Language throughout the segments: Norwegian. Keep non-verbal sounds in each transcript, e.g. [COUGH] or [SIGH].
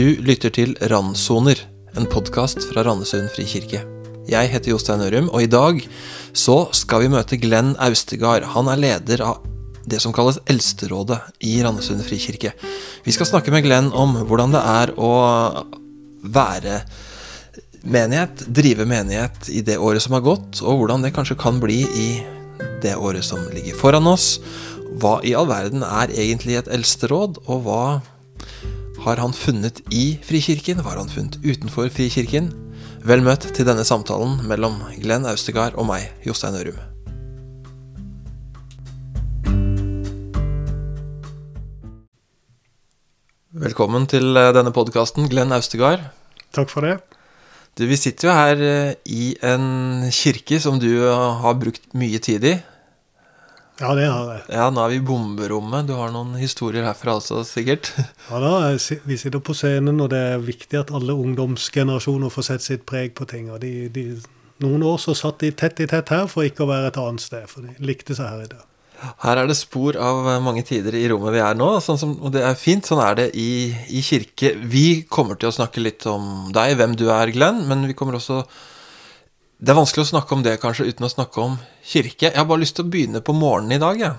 Du lytter til Randsoner, en podkast fra Randesund frikirke. Jeg heter Jostein Ørum, og i dag så skal vi møte Glenn Austegard. Han er leder av det som kalles Eldsterådet i Randesund frikirke. Vi skal snakke med Glenn om hvordan det er å være menighet, drive menighet i det året som har gått, og hvordan det kanskje kan bli i det året som ligger foran oss. Hva i all verden er egentlig et eldsteråd, og hva har han funnet i Frikirken? Var han funnet utenfor Frikirken? Vel møtt til denne samtalen mellom Glenn Austegard og meg, Jostein Ørum. Velkommen til eh, denne podkasten, Glenn Austegard. Takk for det. Du, Vi sitter jo her eh, i en kirke som du har brukt mye tid i. Ja, det har jeg. Ja, Nå er vi i bomberommet. Du har noen historier herfra også, sikkert? [LAUGHS] Ja da, Vi sitter på scenen, og det er viktig at alle ungdomsgenerasjoner får sett sitt preg på ting. og de, de, Noen år så satt de tett i tett her for ikke å være et annet sted, for de likte seg her i dag. Her er det spor av mange tider i rommet vi er nå, sånn som, og det er fint. Sånn er det i, i kirke. Vi kommer til å snakke litt om deg, hvem du er, Glenn, men vi kommer også det er vanskelig å snakke om det kanskje uten å snakke om kirke. Jeg har bare lyst til å begynne på morgenen i dag. Ja.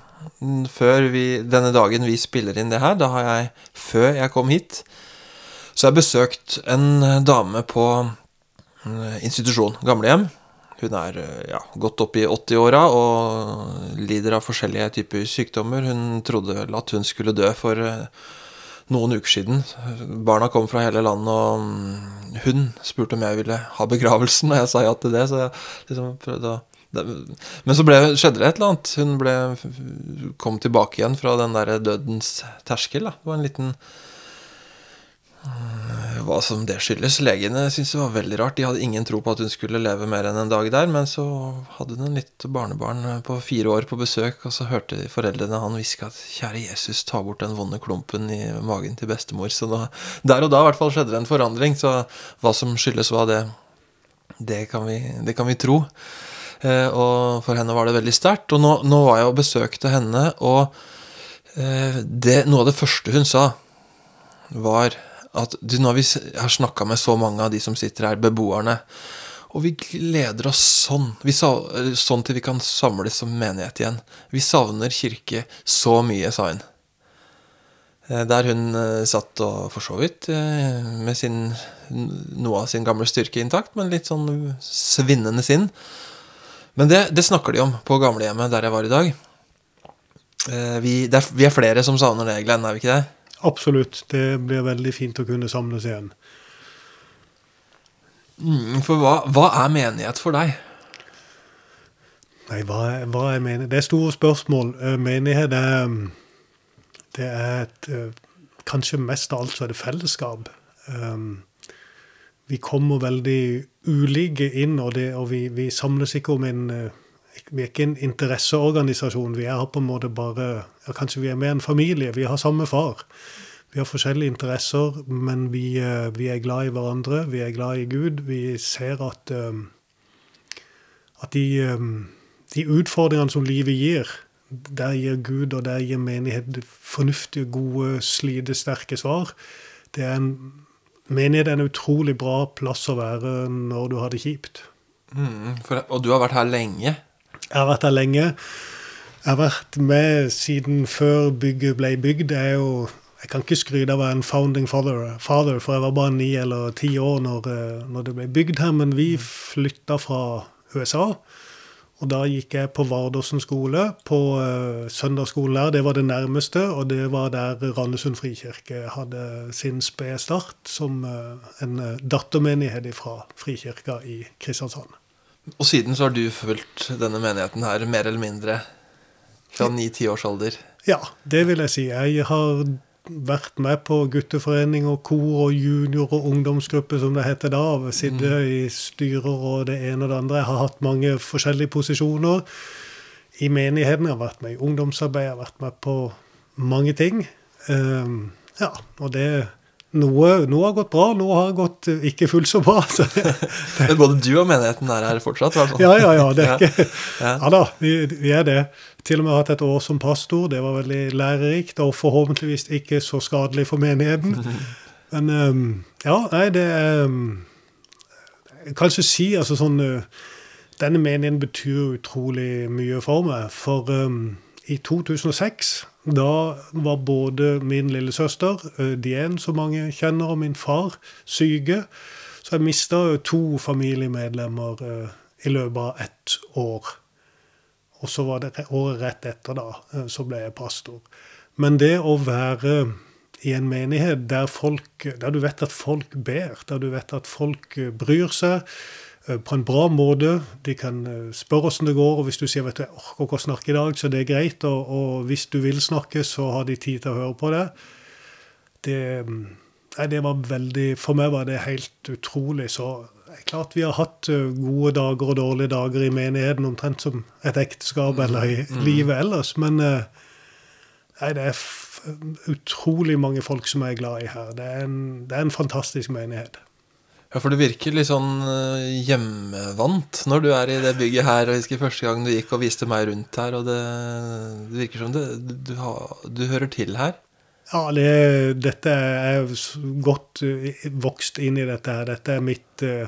Før vi, denne dagen vi spiller inn det her, da har jeg, før jeg kom hit, så har jeg besøkt en dame på eh, institusjon, gamlehjem. Hun er eh, ja, godt opp i 80-åra og lider av forskjellige typer sykdommer. Hun trodde vel at hun skulle dø for eh, noen uker siden. Barna kom fra hele landet, og mm, hun spurte om jeg ville ha begravelsen, og jeg sa ja til det. Så jeg liksom prøvde å men så ble, skjedde det et eller annet. Hun ble, kom tilbake igjen fra den der dødens terskel. Da. Det var en liten hva som det skyldes. Legene syntes det var veldig rart. De hadde ingen tro på at hun skulle leve mer enn en dag der. Men så hadde hun en litt barnebarn på fire år på besøk, og så hørte foreldrene han hviske at 'Kjære Jesus, ta bort den vonde klumpen i magen til bestemor'. Så da, der og da i hvert fall skjedde det en forandring. Så hva som skyldes hva, det, det, kan, vi, det kan vi tro. Eh, og for henne var det veldig sterkt. Og nå, nå, var jeg og besøkte henne, og eh, det, noe av det første hun sa, var at du, nå har vi har snakka med så mange av de som sitter her, beboerne. Og vi gleder oss sånn. Vi sa, sånn til vi kan samles som menighet igjen. Vi savner kirke så mye, sa hun. Eh, der hun eh, satt og for så vidt eh, med sin, noe av sin gamle styrke intakt, men litt sånn svinnende sinn. Men det, det snakker de om på gamlehjemmet der jeg var i dag. Vi, er, vi er flere som savner det, Glenn, er vi ikke det? Absolutt. Det blir veldig fint å kunne samles igjen. Mm, for hva, hva, er menighet for deg? Nei, hva, hva er menighet? Det er store spørsmål. Eh, menighet er Det er et eh, Kanskje mest av alt så er det fellesskap. Um, vi kommer veldig ulike inn, og, det, og vi, vi, samles ikke om en Vi er ikke en interesseorganisasjon. Vi er på en måte bare ja, Kanskje vi er mer en familie. Vi har samme far. Vi har forskjellige interesser, men vi, eh, vi, er glad i hverandre. Vi er glad i Gud. Vi ser at, eh, at de, eh, de, utfordringene som livet gir, der gir Gud og der gir menighet fornuftige, gode, slitesterke svar. Det er en, menighet er en utrolig bra plass å være når du har det kjipt. Mm, for, og du har vært her lenge? Jeg har vært her lenge. Jeg har vært med siden før bygget ble bygd. Jeg, jo jeg kan ikke skryte av å være en founding father, father, for jeg var bare ni eller ti år når, eh, når, det ble bygd her. Men vi flytta fra USA. Og da gikk jeg på Vardåsen skole, på uh, søndagsskolen der. Det var det nærmeste, og det var der Randesund frikirke hadde sin spede start som uh, en dattermenighet fra Frikirka i Kristiansand. Og siden så har du fulgt denne menigheten her mer eller mindre fra ni-ti års alder? Ja, det vil jeg si. Jeg har vært med på gutteforening og kor og junior- og ungdomsgruppe, som det heter da. Sittet mm. i styrer og det ene og det andre. Jeg har hatt mange forskjellige posisjoner i menigheten. Jeg har vært med i ungdomsarbeid, jeg har vært med på mange ting. Um, ja, og det noe, noe, har gått bra, noe har gått eh, ikke fullt så bra. Så det, det. [LAUGHS] Men både du og menigheten er her fortsatt? Ja, ja, ja. Det er ikke, ja. ja da, vi, vi, er det. Til og med hatt et år som pastor. Det var veldig lærerikt, og forhåpentligvis ikke så skadelig for menigheten. [LAUGHS] Men um, ja, nei, det er um, Jeg kan ikke si altså sånn uh, Denne menigheten betyr utrolig mye for meg. For um, i 2006, da var både min lillesøster, uh, Dien, som mange kjenner, og min far syke. Så jeg mista to familiemedlemmer uh, i løpet av ett år. Og så var det året rett etter, da, så ble jeg pastor. Men det å være i en menighet der, folk, der du vet at folk ber, der du vet at folk eh, bryr seg eh, på en bra måte. De kan eh, spørre åssen det går, og hvis du sier vet du, jeg orker ikke å snakke i dag, så det er greit. Og, og, hvis du vil snakke, så har de tid til å høre på det. Det, nei, det var veldig For meg var det helt utrolig. Så det er klart vi har hatt gode dager og dårlige dager i menigheten, omtrent som et ekteskap eller i mm. livet ellers. Men nei, det er utrolig mange folk som er glad i her. Det er en, det er en fantastisk menighet. Ja, for du virker litt sånn eh, hjemmevant når du er i det bygget her. og Jeg husker første gang du gikk og viste meg rundt her, og det, det virker som det, du, har, du, hører til her. Ja, det, dette er godt eh, vokst inn i dette her. Dette er mitt, eh,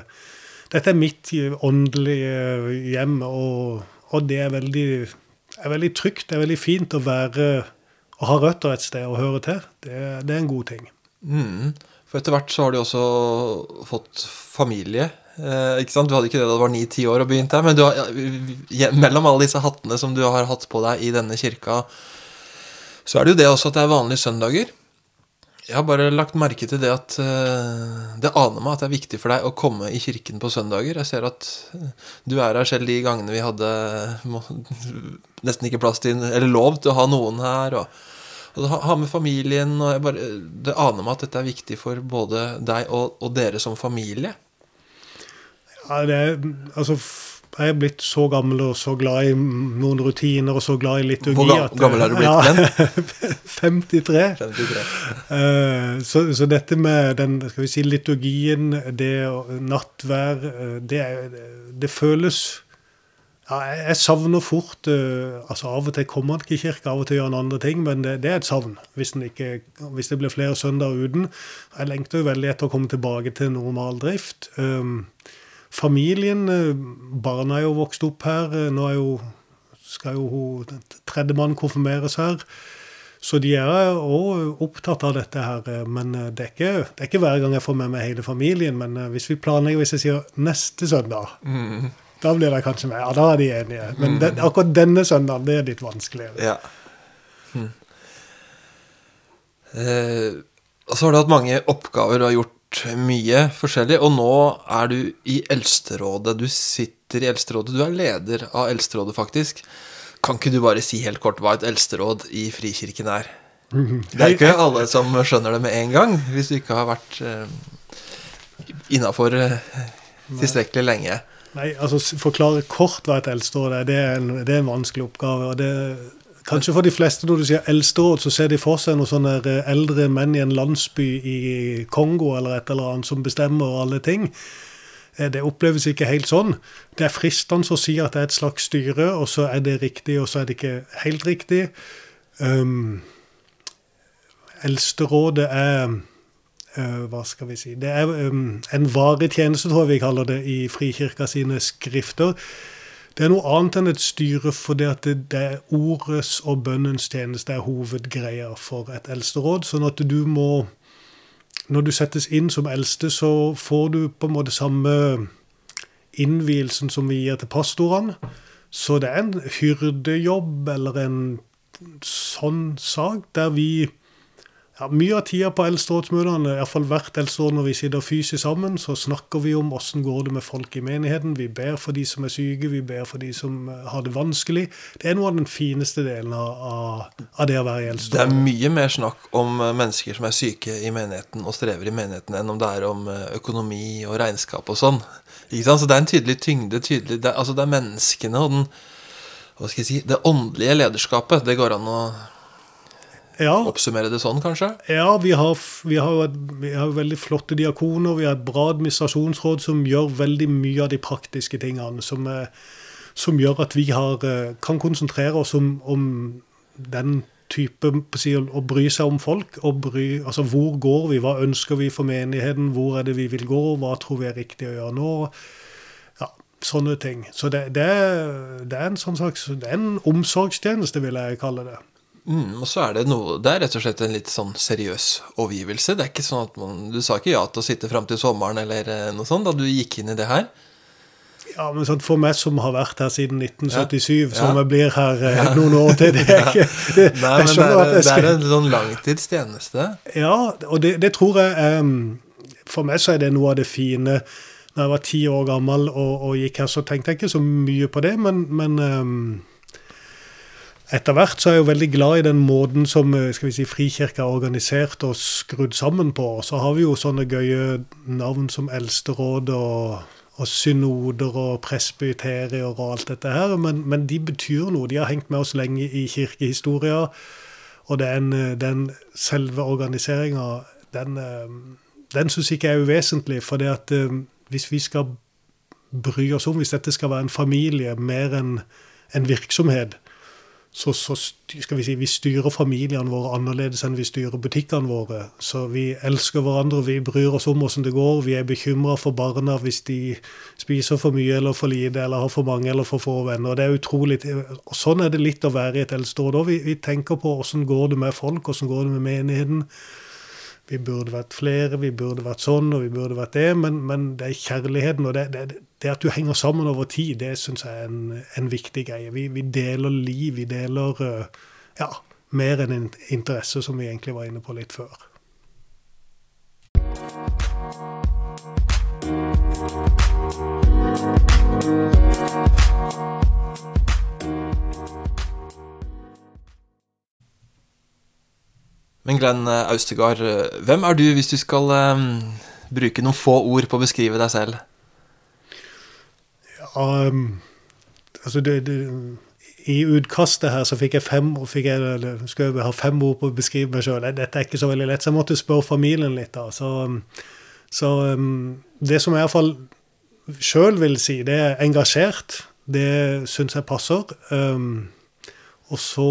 dette er mitt åndelige hjem, og, og det er veldig, er veldig trygt. Det er veldig fint å være å ha røtter et sted og høre til, det, det er en god ting. Mm. For etter hvert så har du også fått familie. Eh, ikke sant? Du hadde ikke det da du var ni-ti år og begynte her, men har, ja, mellom alle disse hattene som du har hatt på deg i denne kirka, så er det jo det også at det er vanlige søndager. Jeg har bare lagt merke til det at eh, det aner meg at det er viktig for deg å komme i kirken på søndager. Jeg ser at uh, du er her selv de gangene vi hadde må, nesten ikke plass til Eller lov til å ha noen her. Og, og ha med familien. Og bare, det aner meg at dette er viktig for både deg og, og dere som familie. Ja, det er altså jeg er blitt så gammel og så glad i noen rutiner og så glad i liturgi Hvor gammel er du blitt? Ja, 53. 53. Uh, så, så, dette med den skal vi si, liturgien, det nattvær, eh, det, det føles ja, jeg savner fort uh, altså Av og til kommer han ikke i kirka, av og til gjør han andre ting, men det, det er et savn hvis, ikke, hvis, det blir flere søndager uten. Jeg lengter jo veldig etter å komme tilbake til normal drift. Um, familien, uh, barna er jo vokst opp her. Uh, nå jo, skal jo tredjemann konfirmeres her. Så de er òg opptatt av dette her. Men det er, ikke, det er, ikke, hver gang jeg får med meg hele familien. Men hvis vi planlegger, hvis jeg sier neste søndag mm da blir det kanskje med. Ja, da er de enige. Men den, akkurat denne søndagen, det er litt vanskeligere. Ja. Hm. Eh, og så har du hatt mange oppgaver og gjort mye forskjellig. Og nå er du i Eldsterådet. Du sitter i Eldsterådet. Du er leder av Eldsterådet, faktisk. Kan ikke du bare si helt kort hva et eldsteråd i Frikirken er? [LAUGHS] Det er ikke alle som skjønner det med en gang, hvis du ikke har vært eh, innafor eh, tilstrekkelig lenge. Nei, altså Forklare kort hva et eldsteråd er, det er, en, det er en vanskelig oppgave. og det Kanskje for de fleste når du sier eldsteråd, så ser de for seg noen sånne eldre menn i en landsby i Kongo eller et eller annet som bestemmer alle ting. Eh, det oppleves ikke helt sånn. Det er fristende å si at det er et slags styre, og så er det riktig, og så er det ikke helt riktig. Um, Eldsterådet er Hva skal vi si Det er um, en varig tjeneste, tror jeg vi kaller det, i Frikirka sine skrifter. Det er noe annet enn et styre, for det, at det er ordets og bønnens tjeneste er hovedgreia for et eldsteråd. Sånn at du må Når du settes inn som eldste, så får du på en måte samme innvielsen som vi gir til pastorene. Så det er en hyrdejobb eller en sånn sak der vi ja, Mye av tida på eldsterådsmøtene, iallfall hvert eldsteråd når vi sitter fysisk sammen, så snakker vi om åssen går det med folk i menigheten. Vi ber for de som er syke, vi ber for de som eh, har det vanskelig. Det er noe av den fineste delen av, av det å være i eldsteråd. Det er mye mer snakk om eh, mennesker som er syke i menigheten og strever i menigheten, enn om det er om eh, økonomi og regnskap og sånn. Ikke sant? Så det er en tydelig tyngde. Tydelig, det, altså det er menneskene og den hva skal jeg si, det åndelige lederskapet. Det går an å ja. Oppsummere det sånn, kanskje? Ja, vi har, vi, har vi har, veldig flotte diakoner. Vi har et bra administrasjonsråd som gjør veldig mye av de praktiske tingene. Som, som gjør at vi har, eh, kan konsentrere oss om, om, den type si, å bry seg om folk. bry, altså Hvor går vi, hva ønsker vi for menigheten, hvor er det vi vil gå, hva tror vi er riktig å gjøre nå? Ja, Sånne ting. Så det, det, det er en sånn slags, det er en omsorgstjeneste, vil jeg kalle det. Mm, og så er det noe Det er rett og slett en litt sånn seriøs overgivelse. Det er ikke sånn at man Du sa ikke ja til å sitte fram til sommeren eller eh, noe sånt da du gikk inn i det her? Ja, men sånn, For meg som har vært her siden 1977, Ja. som Ja. jeg blir her eh, noen år til [LAUGHS] det er ikke, det, Nei, men det er, jeg det er en sånn langtidstjeneste. Ja, og det, det tror jeg um, For meg så er det noe av det fine. Når jeg var ti år gammel og, og gikk her, så tenkte jeg ikke så mye på det, men, men em, etter hvert så er jeg jo veldig glad i den måten som eh, skal vi si, Frikirka er organisert og skrudd sammen på. Så har vi jo sånne gøye navn som Eldsteråd og, og synoder og presbyterier og alt dette her, men, men de betyr noe. De har hengt med oss lenge i kirkehistoria. Og den, eh, den selve organiseringa, den, eh, den syns ikke jeg er uvesentlig. For det at hvis vi skal bry oss om, hvis dette skal være en familie mer enn en virksomhet, så, så skal vi si, vi styrer familiene våre annerledes enn vi styrer butikkene våre. Så vi elsker hverandre, vi bryr oss om hvordan det går. Vi er bekymra for barna hvis de spiser for mye eller for lite, eller har for mange eller for få venner. Og Det er utrolig. Og sånn er det litt å være i et eldsteråd òg. Vi, vi tenker på hvordan går det med folk, hvordan går det med menigheten. Vi burde vært flere, vi burde vært sånn, og vi burde vært det. Men, men det er kjærligheten og det, det, det at du henger sammen over tid, det syns jeg er en, en viktig greie. Vi, vi deler liv, vi deler eh, ja, mer enn en interesse, som vi egentlig var inne på litt før. Men Glenn eh, Austegard, eh, hvem er du hvis du skal um, bruke noen få ord på å beskrive deg selv? Um, altså det, det, I utkastet her så fikk jeg fem og fikk jeg, skulle jeg ha fem ord på å beskrive meg sjøl. Dette er ikke så veldig lett, så jeg måtte spørre familien litt. da. Så, um, så um, det som jeg iallfall sjøl vil si, det er engasjert. Det syns jeg passer. Og så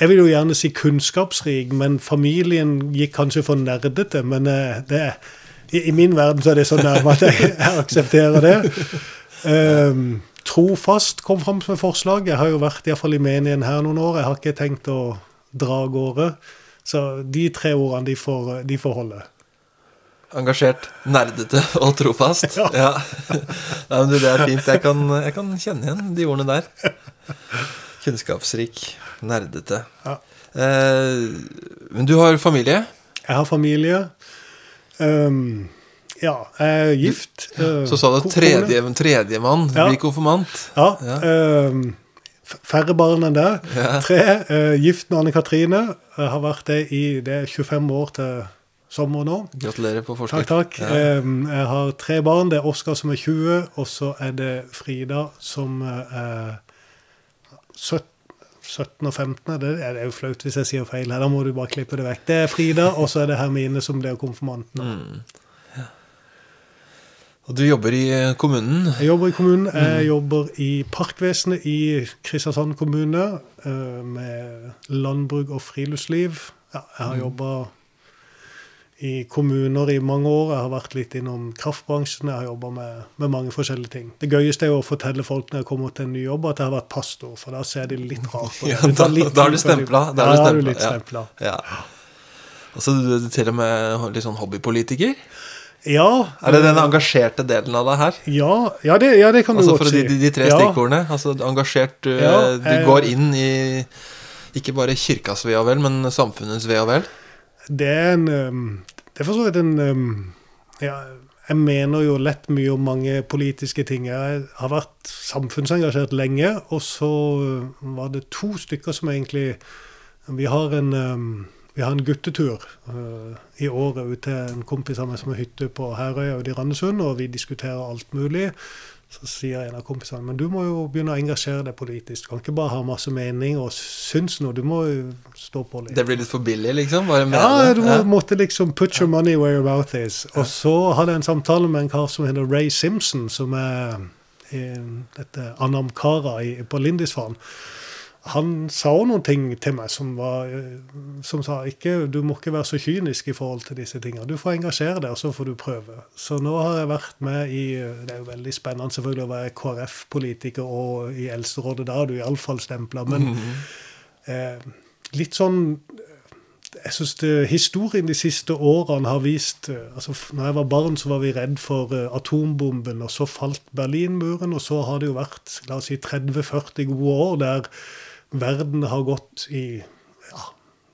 Jeg vil jo gjerne si kunnskapsrik, men familien gikk kanskje for nerdete. Men eh, det i, I min verden så er det så nærme at jeg, jeg [LAUGHS] aksepterer det. Um, trofast kom fram som et forslag. Jeg har jo vært i, hvert fall i menigheten her noen år. Jeg har ikke tenkt å dra av gårde. Så de tre ordene, de får, de får holde. Engasjert, nerdete og trofast? Ja. ja. Nei, men du, det er fint. Jeg kan, jeg kan kjenne igjen de ordene der. [LAUGHS] Kunnskapsrik, nerdete. Ja. Eh, men du har familie? Jeg har familie. Um, ja, jeg er gift. Ja, Så sa du tredjemann tredje, Ja. blir konfirmant. Ja. Ja. Um, færre barn enn det. Ja. Tre. Uh, gift med Anne Katrine. Har vært det i det er 25 år til sommer nå. Gratulerer på Takk, forskudd. takk. Ja. Um, jeg har tre barn. Det er Oskar som er 20, og så er det Frida som uh, er 17, 17 og 15. Det er, jo flaut hvis jeg sier feil her, da må du bare klippe det vekk. Det er Frida, og så er det Hermine som blir konfirmanten. Mm. Og du jobber i eh, kommunen. Jeg jobber i kommunen. Mm. Jeg jobber i Parkvesenet i Kristiansand kommune eh, med landbruk og friluftsliv. Ja, jeg har Mm. jobba i kommuner i mange år. Jeg har vært litt innom kraftbransjen. Jeg har jobba med, med mange forskjellige ting. Det gøyeste er jo å fortelle folk når jeg kommer til en ny jobb, at jeg har vært pastor, for da ser de litt rart på [LAUGHS] det. Ja, Det da- da har du stempla, da har du du stempla, litt ja. stempla. Ja. Og så du, du til og med litt sånn hobbypolitiker. Ja. Er det den engasjerte delen av deg her? Ja, ja, det, ja, det kan du Altså godt for si. Altså de, de tre Ja. stikkordene. Altså engasjert, du, Ja, du eh, går inn i ikke bare kirkas ve og vel, men samfunnets ve og vel. Det er en Det er for så vidt en ja, Jeg mener jo lett mye om mange politiske ting. Jeg har vært samfunnsengasjert lenge, og så var det to stykker som egentlig Vi har en, vi har en guttetur uh, i året ut til en kompis av meg som har hytte på Herøya ute i Randesund, og vi diskuterer alt mulig. Så sier en av kompisene men du må jo begynne å engasjere deg politisk. Du kan ikke bare ha masse mening og syns noe. Du må jo stå på litt. Det blir litt for billig, liksom? Ja, du må, måtte liksom put your money where your mouth is. Og så hadde jeg en samtale med en kar som heter Ray Simpson, som er i dette Anamkara på Lindisfarne. Han sa også noen ting til meg som var eh, som sa ikke, du må ikke være så kynisk i forhold til disse tingene. Du får engasjere deg, og så får du prøve. Så nå har jeg vært med i Det er jo veldig spennende selvfølgelig å være KrF-politiker og i Eldsterådet. Da er du iallfall stempla. Men mm -hmm. eh, litt sånn jeg synes det, Historien de siste årene har vist altså når jeg var barn, så var vi redd for atombomben, og så falt Berlinmuren. Og så har det jo vært la oss si 30-40 gode år der verden har gått i, ja,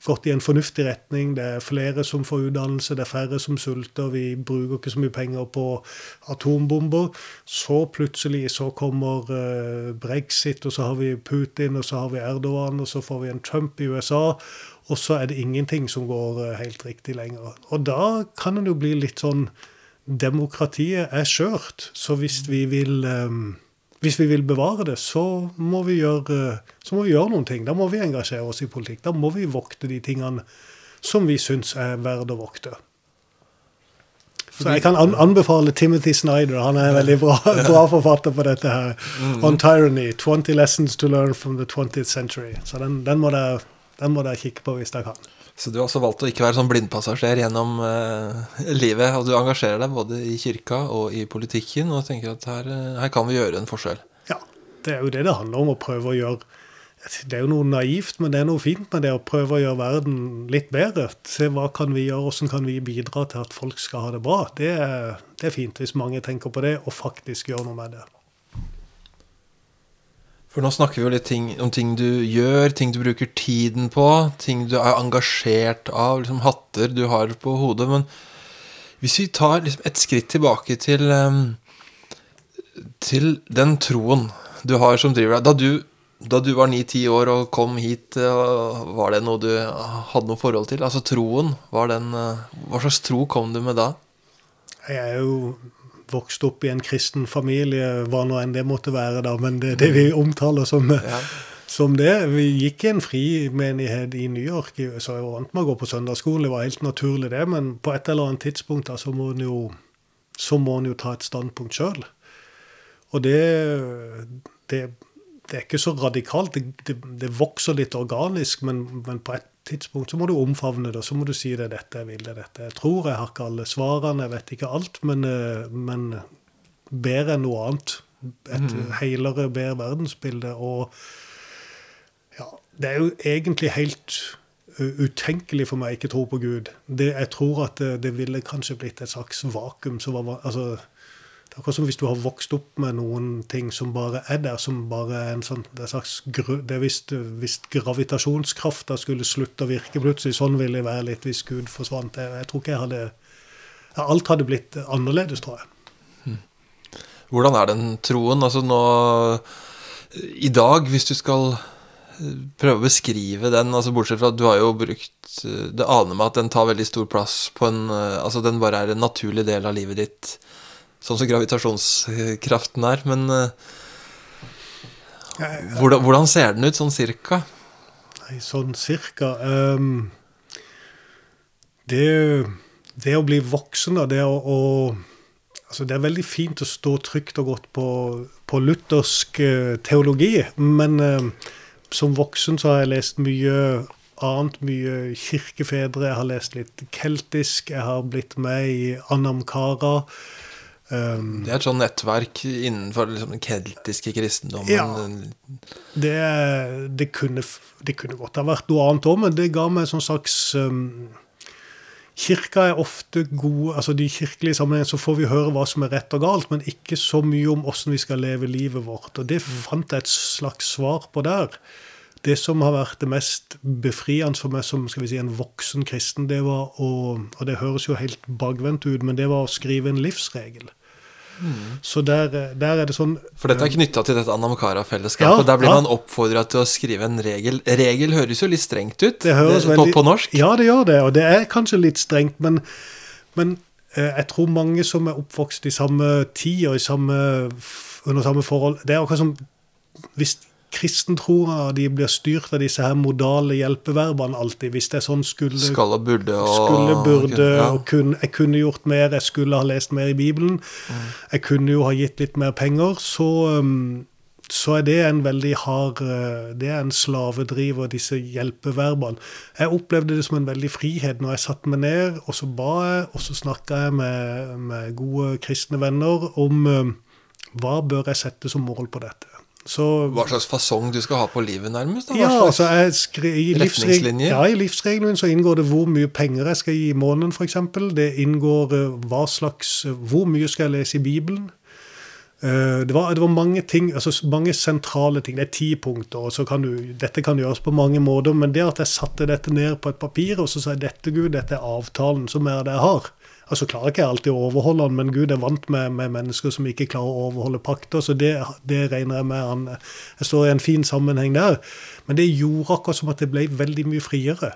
gått i en fornuftig retning. Det er flere som får utdannelse, det er færre som sulter. Vi bruker ikke så mye penger på atombomber. Så plutselig så kommer uh, brexit, og så har vi Putin, og så har vi Erdogan, og så får vi en Trump i USA. Og så er det ingenting som går uh, helt riktig lenger. Og da kan det jo bli litt sånn Demokratiet er skjørt. Så hvis vi vil um, hvis vi vil bevare det, så må, gjøre, så må vi gjøre, noen ting. Da må vi engasjere oss i politikk. Da må vi vokte de tingene som vi syns er verdt å vokte. Så jeg kan anbefale Timothy Snyder. Han er en veldig bra, bra forfatter på dette her. Mm. On Tyranny. 20 Lessons to Learn from the 20th Century. Så den, den må dere kikke på hvis dere kan. Så du har også valgt å ikke være sånn blindpassasjer gjennom eh, livet. Og du engasjerer deg både i kirka og i politikken og tenker at her, eh, her, kan vi gjøre en forskjell. Ja, det er jo det det handler om. Å prøve å gjøre Det er jo noe naivt, men det er noe fint med det å prøve å gjøre verden litt bedre. Se hva kan vi gjøre, hvordan kan vi bidra til at folk skal ha det bra. Det er, det er fint hvis mange tenker på det og faktisk gjør noe med det. For nå snakker vi jo litt ting, om ting du gjør, ting du bruker tiden på, ting du er engasjert av, liksom hatter du har på hodet. Men hvis vi tar liksom et skritt tilbake til, til den troen du har som driver deg Da du, da du var ni-ti år og kom hit, var det noe du hadde noe forhold til? Altså troen, den, hva slags tro kom du med da? Jeg er jo vokst opp i en kristen familie, hva nå enn det måtte være, da, men det, det vi omtaler som, ja. som, det. Vi gikk i en frimenighet i New York, så jeg var vant med å gå på søndagsskolen. Det var helt naturlig, det, men på et eller annet tidspunkt da, så må en jo, jo, ta et standpunkt sjøl. Og det, det, det, er ikke så radikalt. Det, det vokser litt organisk, men, men på et tidspunkt så må du omfavne det. Så må du si det er dette jeg vil, det dette jeg tror. Jeg har ikke alle svarene, jeg vet ikke alt, men, eh, men bedre enn noe annet. Et mm. heilere, bedre verdensbilde. Og ja, det er jo egentlig helt utenkelig for meg ikke tro på Gud. Det, jeg tror at det, det, ville kanskje blitt et slags vakuum. som var, altså, Akkurat som hvis du har vokst opp med noen ting som bare er der, som bare er en sånn det er slags det er hvis, hvis gravitasjonskrafta skulle slutte å virke plutselig, sånn ville det være litt hvis Gud forsvant. Jeg, jeg tror ikke jeg hadde Alt hadde blitt annerledes, tror jeg. Hmm. Hvordan er den troen? Altså nå I dag, hvis du skal eh, prøve å beskrive den, altså bortsett fra at du har jo brukt eh, Det aner meg at den tar veldig stor plass på en eh, Altså den bare er en naturlig del av livet ditt sånn som gravitasjonskraften er. Men uh, hvordan, hvordan, ser den ut sånn cirka? Nei, sånn cirka um, det, det, å bli voksen da, det å, å altså Det er veldig fint å stå trygt og godt på, på luthersk uh, teologi, men uh, som voksen så har jeg lest mye annet, mye kirkefedre. Jeg har lest litt keltisk. Jeg har blitt med i Anamkara. Um, det er et sånn nettverk innenfor liksom, den keltiske kristendommen? Ja. Det, det, kunne, det, kunne, godt ha vært noe annet òg, men det ga meg en sånn slags um, Kirka er ofte god altså De kirkelige sammenhengene så får vi høre hva som er rett og galt, men ikke så mye om åssen vi skal leve livet vårt. Og det mm. fant jeg et slags svar på der. Det som har vært det mest befriende for meg som skal vi si, en voksen kristen, det var å Og det høres jo helt bakvendt ut, men det var å skrive en livsregel. Så der, der, er det sånn For dette er knytta til dette Anamkara-fellesskapet. Ja, der blir ja. man oppfordra til å skrive en regel. Regel høres jo litt strengt ut det høres det, veldig, på, norsk. Ja, det gjør det, og det er kanskje litt strengt, men, men eh, jeg tror mange som er oppvokst i samme tid og i samme, under samme forhold Det er akkurat som hvis kristentroa de blir styrt av disse her modale hjelpeverbene alltid. Hvis det er sånn skulle Skal og burde og Skulle, burde, ja. og kunne, Jeg kunne gjort mer, jeg skulle ha lest mer i Bibelen. Mm. Jeg kunne jo ha gitt litt mer penger. Så, um, så er det en veldig hard eh, Det er en slavedriver, disse hjelpeverbene. Jeg opplevde det som en veldig frihet når jeg satte meg ned, og så ba jeg, og så snakka jeg med, med, gode kristne venner om uh, hva bør jeg sette som mål på dette. Så, Hva slags fasong du skal ha på livet, nærmest? Da? Ja, altså jeg skri, i, livsreg ja, i livsregelen så inngår det hvor mye penger jeg skal gi i måneden, f.eks. Det inngår uh, hva slags Hvor mye skal jeg lese i Bibelen? Eh, det var, det var, mange ting, altså mange sentrale ting. Det er ti punkter. og så kan du, Dette kan gjøres på mange måter, men det at jeg satte dette ned på et papir og så sa jeg, dette Gud, dette er avtalen som er det jeg har. Altså klarer ikke jeg alltid å overholde den, men Gud er vant med, med mennesker som ikke klarer å overholde pakter, så det, det regner jeg med han Jeg står i en fin sammenheng der. Men det gjorde akkurat som at det ble veldig mye friere.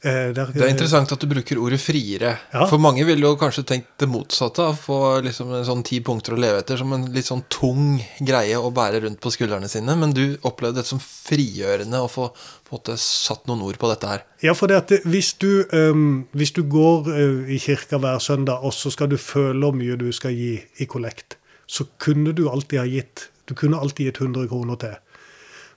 Eh, det er interessant at du bruker ordet friere. Ja. For mange ville jo kanskje tenkt det motsatte. Å få liksom en sånn ti punkter å leve etter som en litt sånn tung greie å bære rundt på skuldrene sine. Men du opplevde det som frigjørende å få på en måte satt noen ord på dette her. Ja, for det at hvis, du, um, hvis du går uh, i kirka hver søndag, og så skal du føle hvor mye du skal gi i kollekt, så kunne du alltid ha gitt Du kunne alltid gitt 100 kroner til.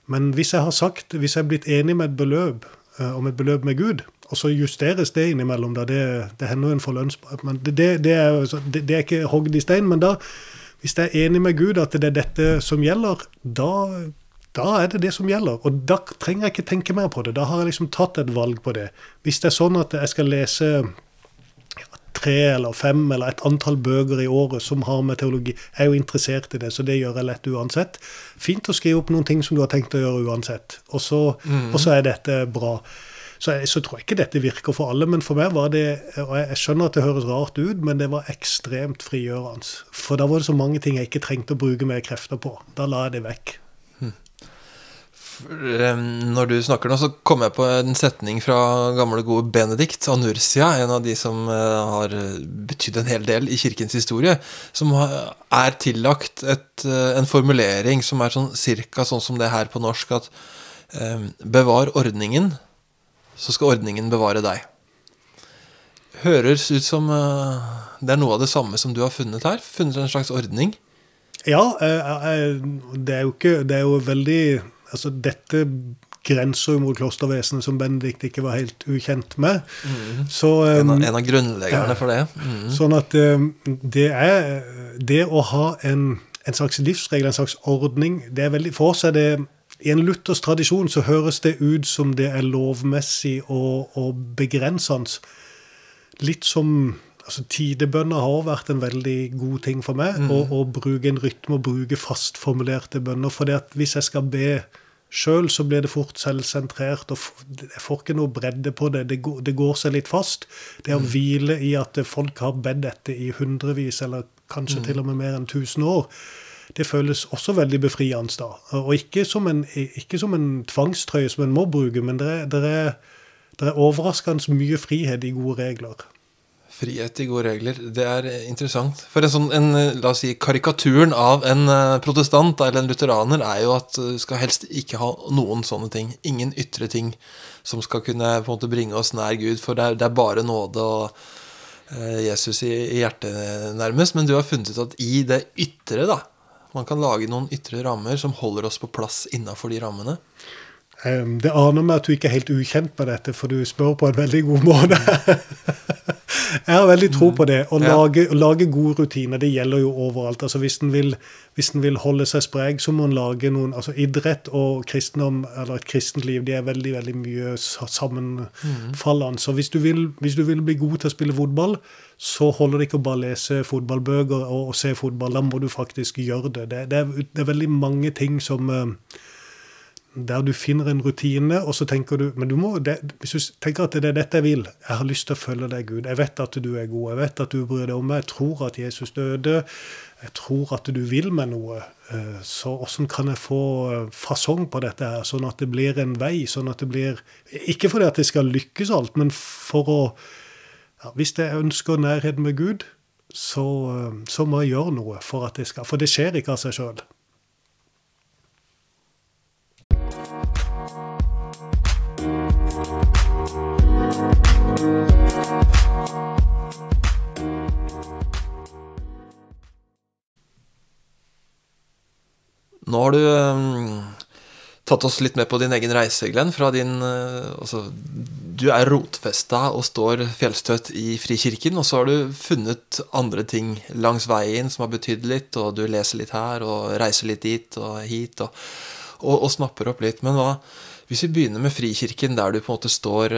Men hvis jeg har sagt, hvis jeg er blitt enig med et beløp, om et beløp med Gud, og så justeres det innimellom. Da. Det, det hender en får men det, det, det, er, ikke hogd i stein. Men da, hvis jeg er enig med Gud at det er dette som gjelder, da, da er det det som gjelder. Og da trenger jeg ikke tenke mer på det. Da har jeg liksom tatt et valg på det. Hvis det er sånn at jeg skal lese tre eller fem eller et antall bøker i året som har med teologi Jeg er jo interessert i det, så det gjør jeg lett uansett. Fint å skrive opp noen ting som du har tenkt å gjøre uansett. Og så, mm. og så er dette bra. Så, jeg, så tror jeg ikke dette virker for alle. Men for meg var det Og jeg skjønner at det høres rart ut, men det var ekstremt frigjørende. For da var det så mange ting jeg ikke trengte å bruke mer krefter på. Da la jeg det vekk. Når du snakker nå, så kom jeg på en setning fra gamle, gode Benedikt av Nursia, en av de som eh, har betydd en hel del i kirkens historie, som er tillagt et, eh, en formulering som er sånn cirka sånn som det her på norsk, at bevar ordningen, så skal ordningen bevare deg. Høres ut som det er noe av det samme som du har funnet her? Funnet en slags ordning? Ja, det er ikke Det er jo veldig Altså, dette grenser jo mot klostervesenet, som Benedikt ikke var helt ukjent med. Mm. Så, um, en, av, en, av, grunnleggerne for det. Mm. Sånn at um, det er Det å ha en, en slags livsregel, en slags ordning, det er veldig For oss er det i en luthersk tradisjon så høres det ut som det er lovmessig og, og begrensende. Litt som altså Tidebønner har vært en veldig god ting for meg. Mm. Å, å, bruke en rytme og bruke fastformulerte bønner. For hvis jeg skal be sjøl, så blir det fort selvsentrert. og Jeg får ikke noe bredde på det. Det går, det går seg litt fast. Det å mm. hvile i at folk har bedt dette i hundrevis, eller kanskje mm. til og med mer enn 1000 år det føles også veldig befriende. da. Og ikke som en, ikke som en tvangstrøye som en må bruke, men det er, det er, det er overraskende mye frihet i gode regler. Frihet i gode regler, det er interessant. For en sånn, en, la oss si, karikaturen av en eh, protestant eller en lutheraner er jo at du skal helst ikke ha noen sånne ting. Ingen ytre ting som skal kunne på en måte bringe oss nær Gud. For det er, det er bare nåde og eh, Jesus i, i hjertet, nærmest. Men du har funnet ut at i det ytre, da, man kan lage noen ytre rammer som holder oss på plass innafor de rammene. Det aner meg at du ikke er helt ukjent med dette, for du spør på en veldig god [LAUGHS] måte. jeg har veldig tro på det. Å lage, lage, gode rutiner, det gjelder jo overalt. Altså Hvis en vil, vil, holde seg sprek, så må en lage noen altså Idrett og kristendom, eller et kristent liv, de er veldig veldig mye sammenfallende. Så hvis du, vil, hvis du vil bli god til å spille fotball, så holder det ikke å bare lese fotballbøker og, og, se fotball. Da må du faktisk gjøre det. Det, det, er, det er, veldig mange ting som uh, Der du finner en rutine, og så tenker du Men du må, det, hvis du tenker at det er dette jeg vil Jeg har lyst til å følge deg, Gud. Jeg vet at du er god. Jeg vet at du bryr deg om meg. Jeg tror at Jesus døde. Jeg tror at du vil meg noe. Uh, så åssen kan jeg få uh, fasong på dette her, sånn at det blir en vei? sånn at det blir, Ikke fordi at det skal lykkes alt, men for å ja, Hvis jeg ønsker nærhet med Gud, så, eh, så, må jeg gjøre noe for at det skal For det skjer ikke av seg sjøl. Nå har du um, tatt oss litt med på din egen reise, Glenn. Fra din uh, altså, Du er rotfesta og står fjellstøtt i Frikirken, og så har du funnet andre ting langs veien som har betydd litt, og du leser litt her og reiser litt dit og hit og, og, og snapper opp litt. Men hva hvis vi begynner med Frikirken, der du på en måte står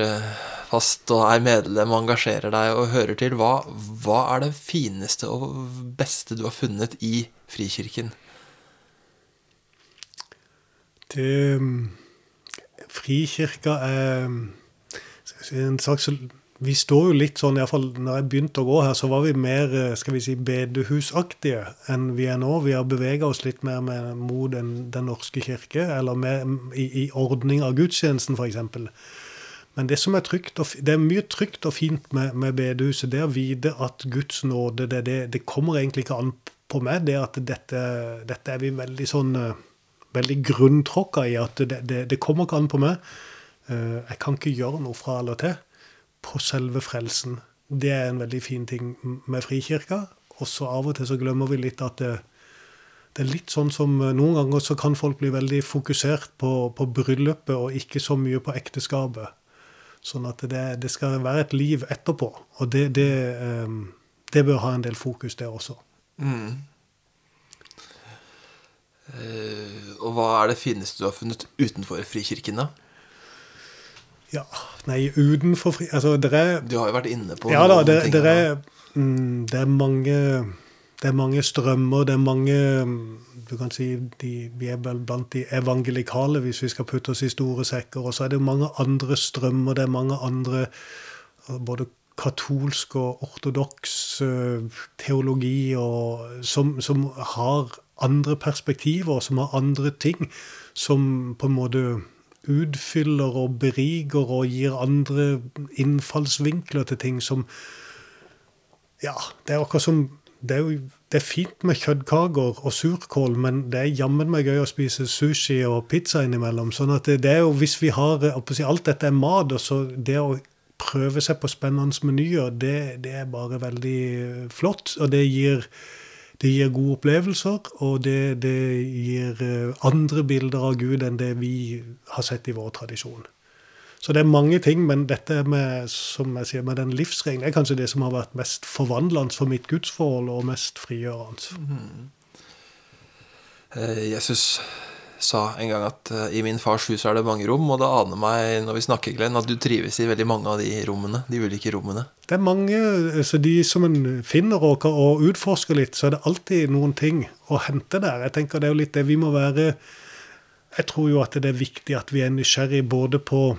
fast og er medlem og engasjerer deg og hører til, hva, hva er det fineste og beste du har funnet i Frikirken? Det Frikirka er en slags Vi står jo litt sånn, iallfall når jeg begynte å gå her, så var vi mer skal vi si, bedehusaktige enn vi er nå. Vi har bevega oss litt mer med, mot Den, den norske kirke, eller med, i, i ordning av gudstjenesten, f.eks. Men det som er trygt og, det er mye trygt og fint med, med bedehuset, det er å vite at Guds nåde det, det, det kommer egentlig ikke an på meg. Det at dette, dette er vi veldig sånn veldig grunntråkka i at det, det, det, kommer ikke an på meg. Eh, jeg kan ikke gjøre noe fra eller til på selve frelsen. Det er en veldig fin ting med Frikirka. Og så av og til så glemmer vi litt at det, det er litt sånn som eh, Noen ganger så kan folk bli veldig fokusert på, på bryllupet og ikke så mye på ekteskapet. Sånn at det, det skal være et liv etterpå. Og det, det, eh, det bør ha en del fokus, det også. Mm. Eh, og hva er det fineste du har funnet utenfor Frikirken, da? Ja, nei, utenfor fri... Altså, det er Du har jo vært inne på ja, da, det, ting. Det er, mm, det er mange det er mange strømmer, det er mange du kan si, de, Vi er vel blant de evangelikale, hvis vi skal putte oss i store sekker. Og så er det mange andre strømmer, det er mange andre både katolsk og ortodoks uh, teologi og, som, som, har andre perspektiver, som har andre ting, som på en måte utfyller og beriker og gir andre innfallsvinkler til ting som Ja, det er akkurat som det er, jo, det er fint med kjøttkaker og surkål, men det er jammen meg gøy å spise sushi og pizza innimellom. sånn at det, det er jo, hvis vi har Alt dette er mat, og så det å prøve seg på spennende menyer, det, det, er bare veldig flott. Og det gir, det gir gode opplevelser, og det, det, gir eh, andre bilder av Gud enn det vi har sett i vår tradisjon. Så det er mange ting, men dette med, som jeg sier, med den livsregelen er kanskje det som har vært mest forvandlende for mitt gudsforhold, og mest frigjørende. Mm. Jesus sa en gang at uh, i min fars hus er det mange rom, og det aner meg når vi snakker, Glenn, at du trives i veldig mange av de rommene, de ulike rommene. Det er mange, Så de som en finner og, og utforsker litt, så er det alltid noen ting å hente der. Jeg tenker det er jo litt det vi må være Jeg tror jo at det er viktig at vi er nysgjerrig både på,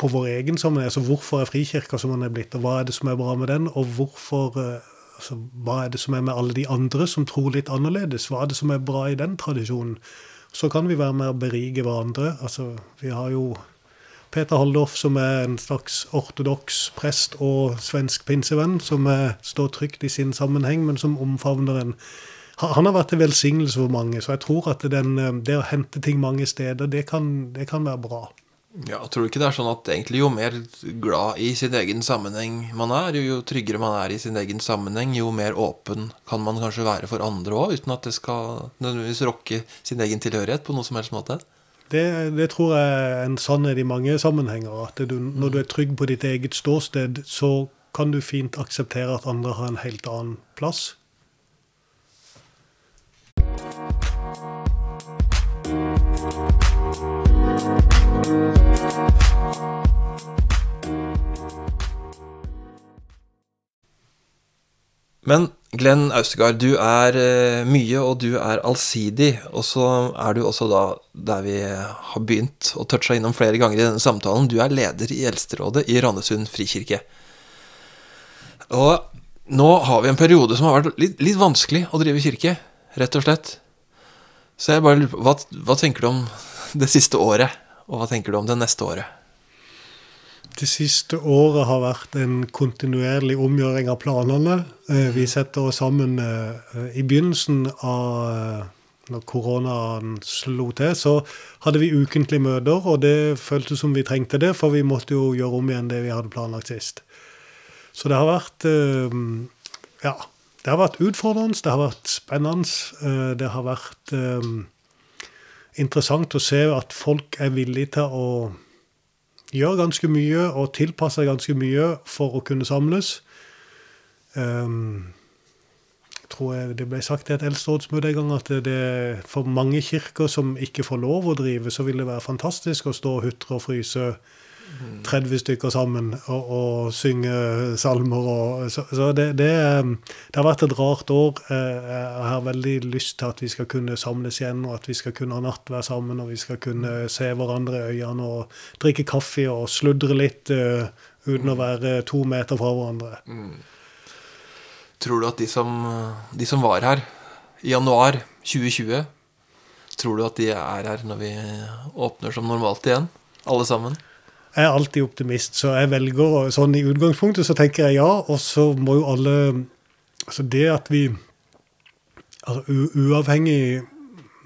på vår egen sammenheng, altså hvorfor er Frikirka som den er blitt, og hva er det som er bra med den, og hvorfor uh, altså, Hva er det som er med alle de andre som tror litt annerledes? Hva er det som er bra i den tradisjonen? Så kan vi være med å berike hverandre. Altså, vi har jo Peter Haldorf, som er en slags ortodoks prest og svensk pinsevenn, som er, står trygt i sin sammenheng, men som omfavner en Han har vært en velsignelse for mange, så jeg tror at den, det å hente ting mange steder, det kan, det kan være bra. Ja, Tror du ikke det er sånn at egentlig jo mer glad i sin egen sammenheng man er, jo, tryggere man er i sin egen sammenheng, jo mer åpen kan man kanskje være for andre òg, uten at det skal nødvendigvis rokke sin egen tilhørighet på noe som helst måte? Det, det tror jeg er en sannhet i mange sammenhenger. At du, når du er trygg på ditt eget ståsted, så kan du fint akseptere at andre har en helt annen plass. Men Glenn Austegard, du er uh, mye, og du er allsidig. Og så er du også da, der vi har begynt å touche innom flere ganger i denne samtalen, du er leder i Eldsterådet i Randesund frikirke. Og nå har vi en periode som har vært litt, litt vanskelig å drive kirke, rett og slett. Så jeg bare lurer på, hva, hva tenker du om det siste året, og hva tenker du om det neste året? Det siste året har vært en kontinuerlig omgjøring av planene. Eh, vi setter oss sammen eh, I begynnelsen av eh, når koronaen slo til, så hadde vi ukentlige møter, og det føltes som vi trengte det, for vi måtte jo gjøre om igjen det vi hadde planlagt sist. Så det har vært Ja. Det har vært utfordrende, det har vært spennende. Det har vært interessant å se at folk er villige til å gjøre ganske mye og tilpasser ganske mye for å kunne samles. Um, jeg tror jeg det ble sagt i et eldsterådsmøte en gang at det, for mange kirker som ikke får lov å drive, så vil det være fantastisk å stå og hutre og fryse 30 stykker sammen og, og synge salmer. Og, så, så det, det, det, har vært et rart år. Eh, jeg har veldig lyst til at vi skal kunne samles igjen, og at vi skal kunne ha nattvær sammen, og vi skal kunne se hverandre i øynene og drikke kaffe og sludre litt uh, uten å være to meter fra hverandre. Mm. Tror du at de som, de som var her i januar 2020 Tror du at de er her når vi åpner som normalt igjen, alle sammen? Jeg er alltid optimist, så jeg velger sånn i utgangspunktet så tenker jeg ja. Og så må jo alle Altså det at vi altså Uavhengig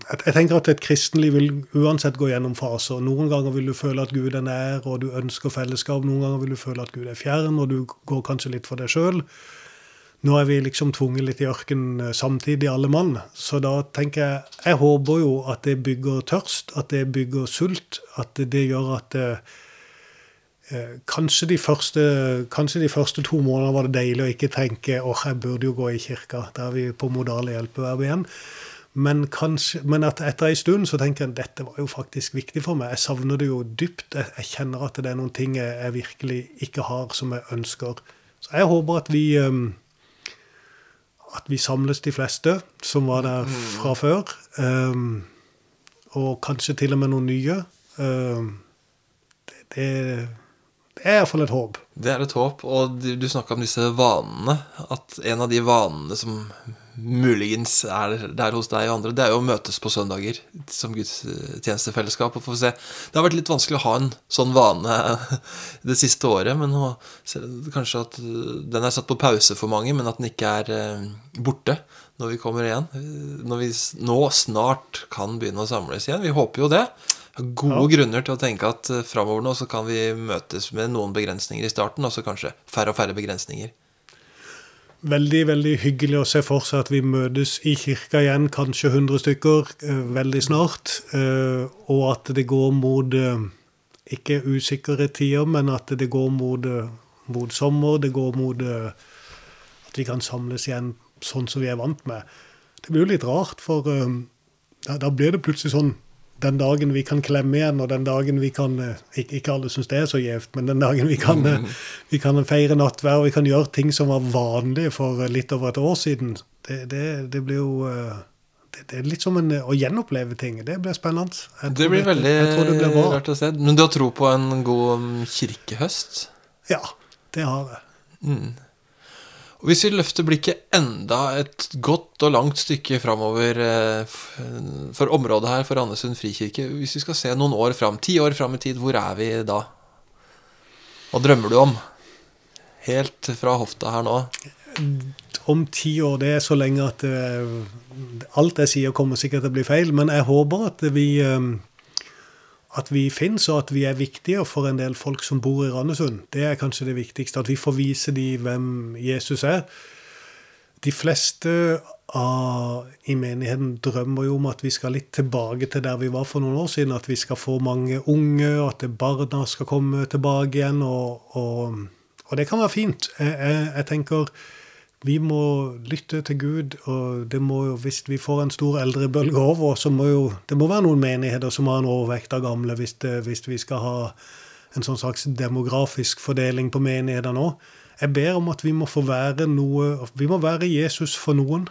jeg tenker at et kristenliv vil uansett gå gjennom faser. Noen ganger vil du føle at Gud er nær, og du ønsker fellesskap. Noen ganger vil du føle at Gud er fjern, og du går kanskje litt for deg sjøl. Nå er vi liksom tvunget litt i ørkenen eh, samtidig, alle mann. Så da tenker jeg Jeg håper jo at det bygger tørst, at det bygger sult. At det gjør at eh, Eh, kanskje de, første, kanskje de første to månedene var det deilig å ikke tenke åh, jeg burde jo gå i kirka. Da er vi på modale hjelpeverb igjen. Men, kanskje, men etter en stund så tenker jeg dette var jo faktisk viktig for meg. Jeg savner det jo dypt. Jeg, jeg kjenner at det er noen ting jeg, jeg, virkelig ikke har, som jeg ønsker. Så jeg håper at vi um, at vi samles de fleste som var der mm. fra før. Um, og kanskje til og med noen nye. Um, det, det det er iallfall et håp. Det er et håp. Og du, du snakka om disse vanene. At en av de vanene som muligens er der hos deg og andre, det er jo å møtes på søndager som gudstjenestefellesskap. Og få se. Det har vært litt vanskelig å ha en sånn vane [LAUGHS] det siste året. Men kanskje at den er satt på pause for mange, men at den ikke er eh, borte når vi kommer igjen. Når vi nå snart kan begynne å samles igjen. Vi håper jo det gode ja. grunner til å tenke at uh, framover nå så kan vi møtes med noen begrensninger i starten, og så kanskje færre og færre begrensninger. Veldig veldig hyggelig å se for seg at vi møtes i kirka igjen, kanskje 100 stykker, uh, veldig snart. Uh, og at det går mot ikke usikre tider, men at det går mot, mot sommer. Det går mot at vi kan samles igjen sånn som vi er vant med. Det blir jo litt rart, for da blir det plutselig sånn den dagen vi kan klemme igjen, og den dagen vi kan eh, Ikke, alle syns det er så gjevt, men den dagen vi kan, mm. vi kan feire nattvær, og vi kan gjøre ting som var vanlig for litt over et år siden, det, det, det blir jo eh, det, det, er litt som en, å gjenoppleve ting. Det blir spennende. Det blir veldig det rart å se. Men du har tro på en god mm, kirkehøst? Ja, det har jeg. Mm. Og Hvis vi løfter blikket enda et godt og langt stykke framover eh, for området her, for Andesund frikirke Hvis vi skal se noen år fram, ti år fram i tid, hvor er vi da? Hva drømmer du om? Helt fra hofta her nå. Om ti år, det er så lenge at uh, alt jeg sier, kommer sikkert til å bli feil. Men jeg håper at vi uh, at vi finnes, og at vi er viktige for en del folk som bor i Randesund. Det er kanskje det viktigste. At vi får vise dem hvem Jesus er. De fleste av, i menigheten drømmer jo om at vi skal litt tilbake til der vi var for noen år siden. At vi skal få mange unge, og at barna skal komme tilbake igjen. Og, og, og det kan være fint. Jeg, jeg, jeg tenker vi må lytte til Gud, og det må jo, hvis vi får en stor eldrebølge over, så må jo det må være noen menigheter som har en overvekt av gamle, hvis, det, hvis vi skal ha en sånn slags demografisk fordeling på menigheter nå. Jeg ber om at vi må få være noe Vi må være Jesus for noen.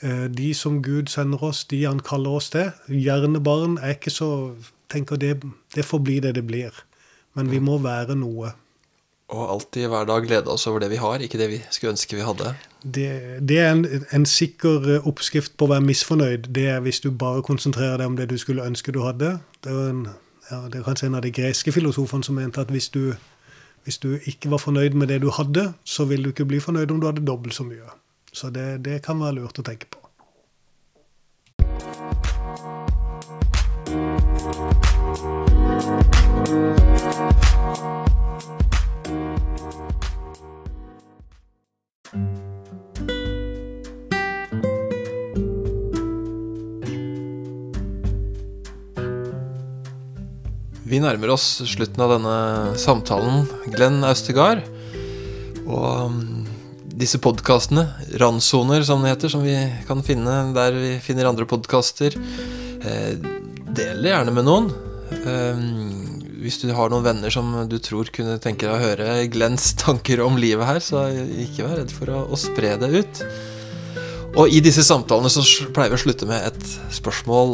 Eh, de som Gud sender oss, de han kaller oss til. Hjernebarn er ikke så tenker det, det får bli det det blir. Men vi må være noe. Og alltid hver dag glede oss over det vi har, ikke det vi skulle ønske vi hadde. Det, det er en, en, sikker eh, oppskrift på å være misfornøyd. Det er hvis du bare konsentrerer deg om det du skulle ønske du hadde. Det er, en, ja, det er kanskje en av de greske filosofene som mente at hvis du, hvis du, ikke var fornøyd med det du hadde, så vil du ikke bli fornøyd om du hadde dobbelt så mye. Så det, det kan være lurt å tenke på. Vi nærmer oss slutten av denne samtalen, Glenn Austegard. Og mm, disse podkastene, randsoner som det heter, som vi kan finne der vi finner andre podkaster, eh, del det gjerne med noen. Eh, hvis du har noen venner som du tror kunne tenke deg å høre Glenns tanker om livet her, så ikke vær redd for å, å spre det ut. Og i disse samtalene så pleier vi å slutte med et spørsmål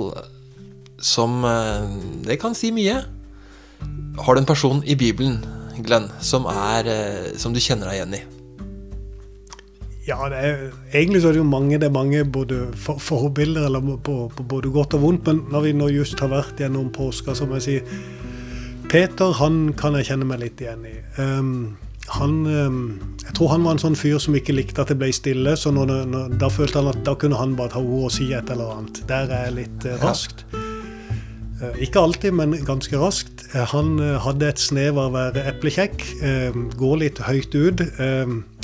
som eh, Det kan si mye. Har du en person i Bibelen, Glenn, som, er, eh, som du kjenner deg igjen i? Ja, er, egentlig så er det jo mange, det er mange både for, forbilder eller på, på, både godt og vondt. Men når vi nå just har vært gjennom påska, så må jeg si Peter han kan jeg kjenne meg litt igjen i. Um, han, um, jeg tror han var en sånn fyr som ikke likte at det ble stille. så når det, når, Da følte han at da kunne han bare ta ord og si et eller annet. Der er jeg litt uh, raskt. Uh, ikke alltid, men ganske raskt. Uh, han hadde et snev av å være eplekjekk. Gå litt høyt ut.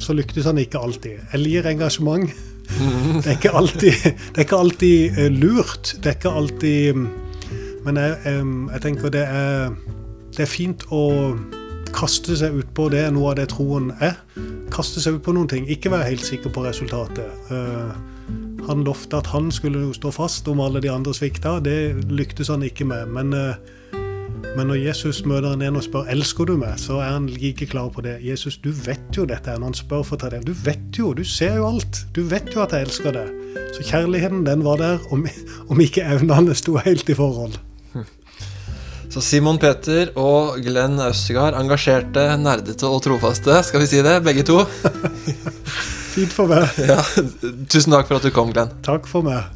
Så lyktes han ikke alltid. Jeg liker engasjement. Det er alltid, det er ikke alltid lurt. Det er ikke alltid Men jeg, jeg tenker det er det er fint å kaste seg utpå det noe av det troen er. Kaste seg ut på noen ting. Ikke være helt sikker på resultatet. Han lovte at han skulle stå fast om alle de andre svikta. Det lyktes han ikke med. Men, uh, men når Jesus møter han en og spør elsker du meg, så er han like klar på det. Jesus, du vet jo dette når han spør for det. Du vet jo, du ser jo alt. Du vet jo at jeg elsker deg. Så kjærligheten, den var der, om, [LAUGHS] om ikke evnene sto helt i forhold. Så Simon Peter og Glenn Østegard, engasjerte, nerdete og trofaste, skal vi si det, begge to? [LAUGHS] Fint for meg. Ja, tusen takk for at du kom, Glenn. Takk for meg.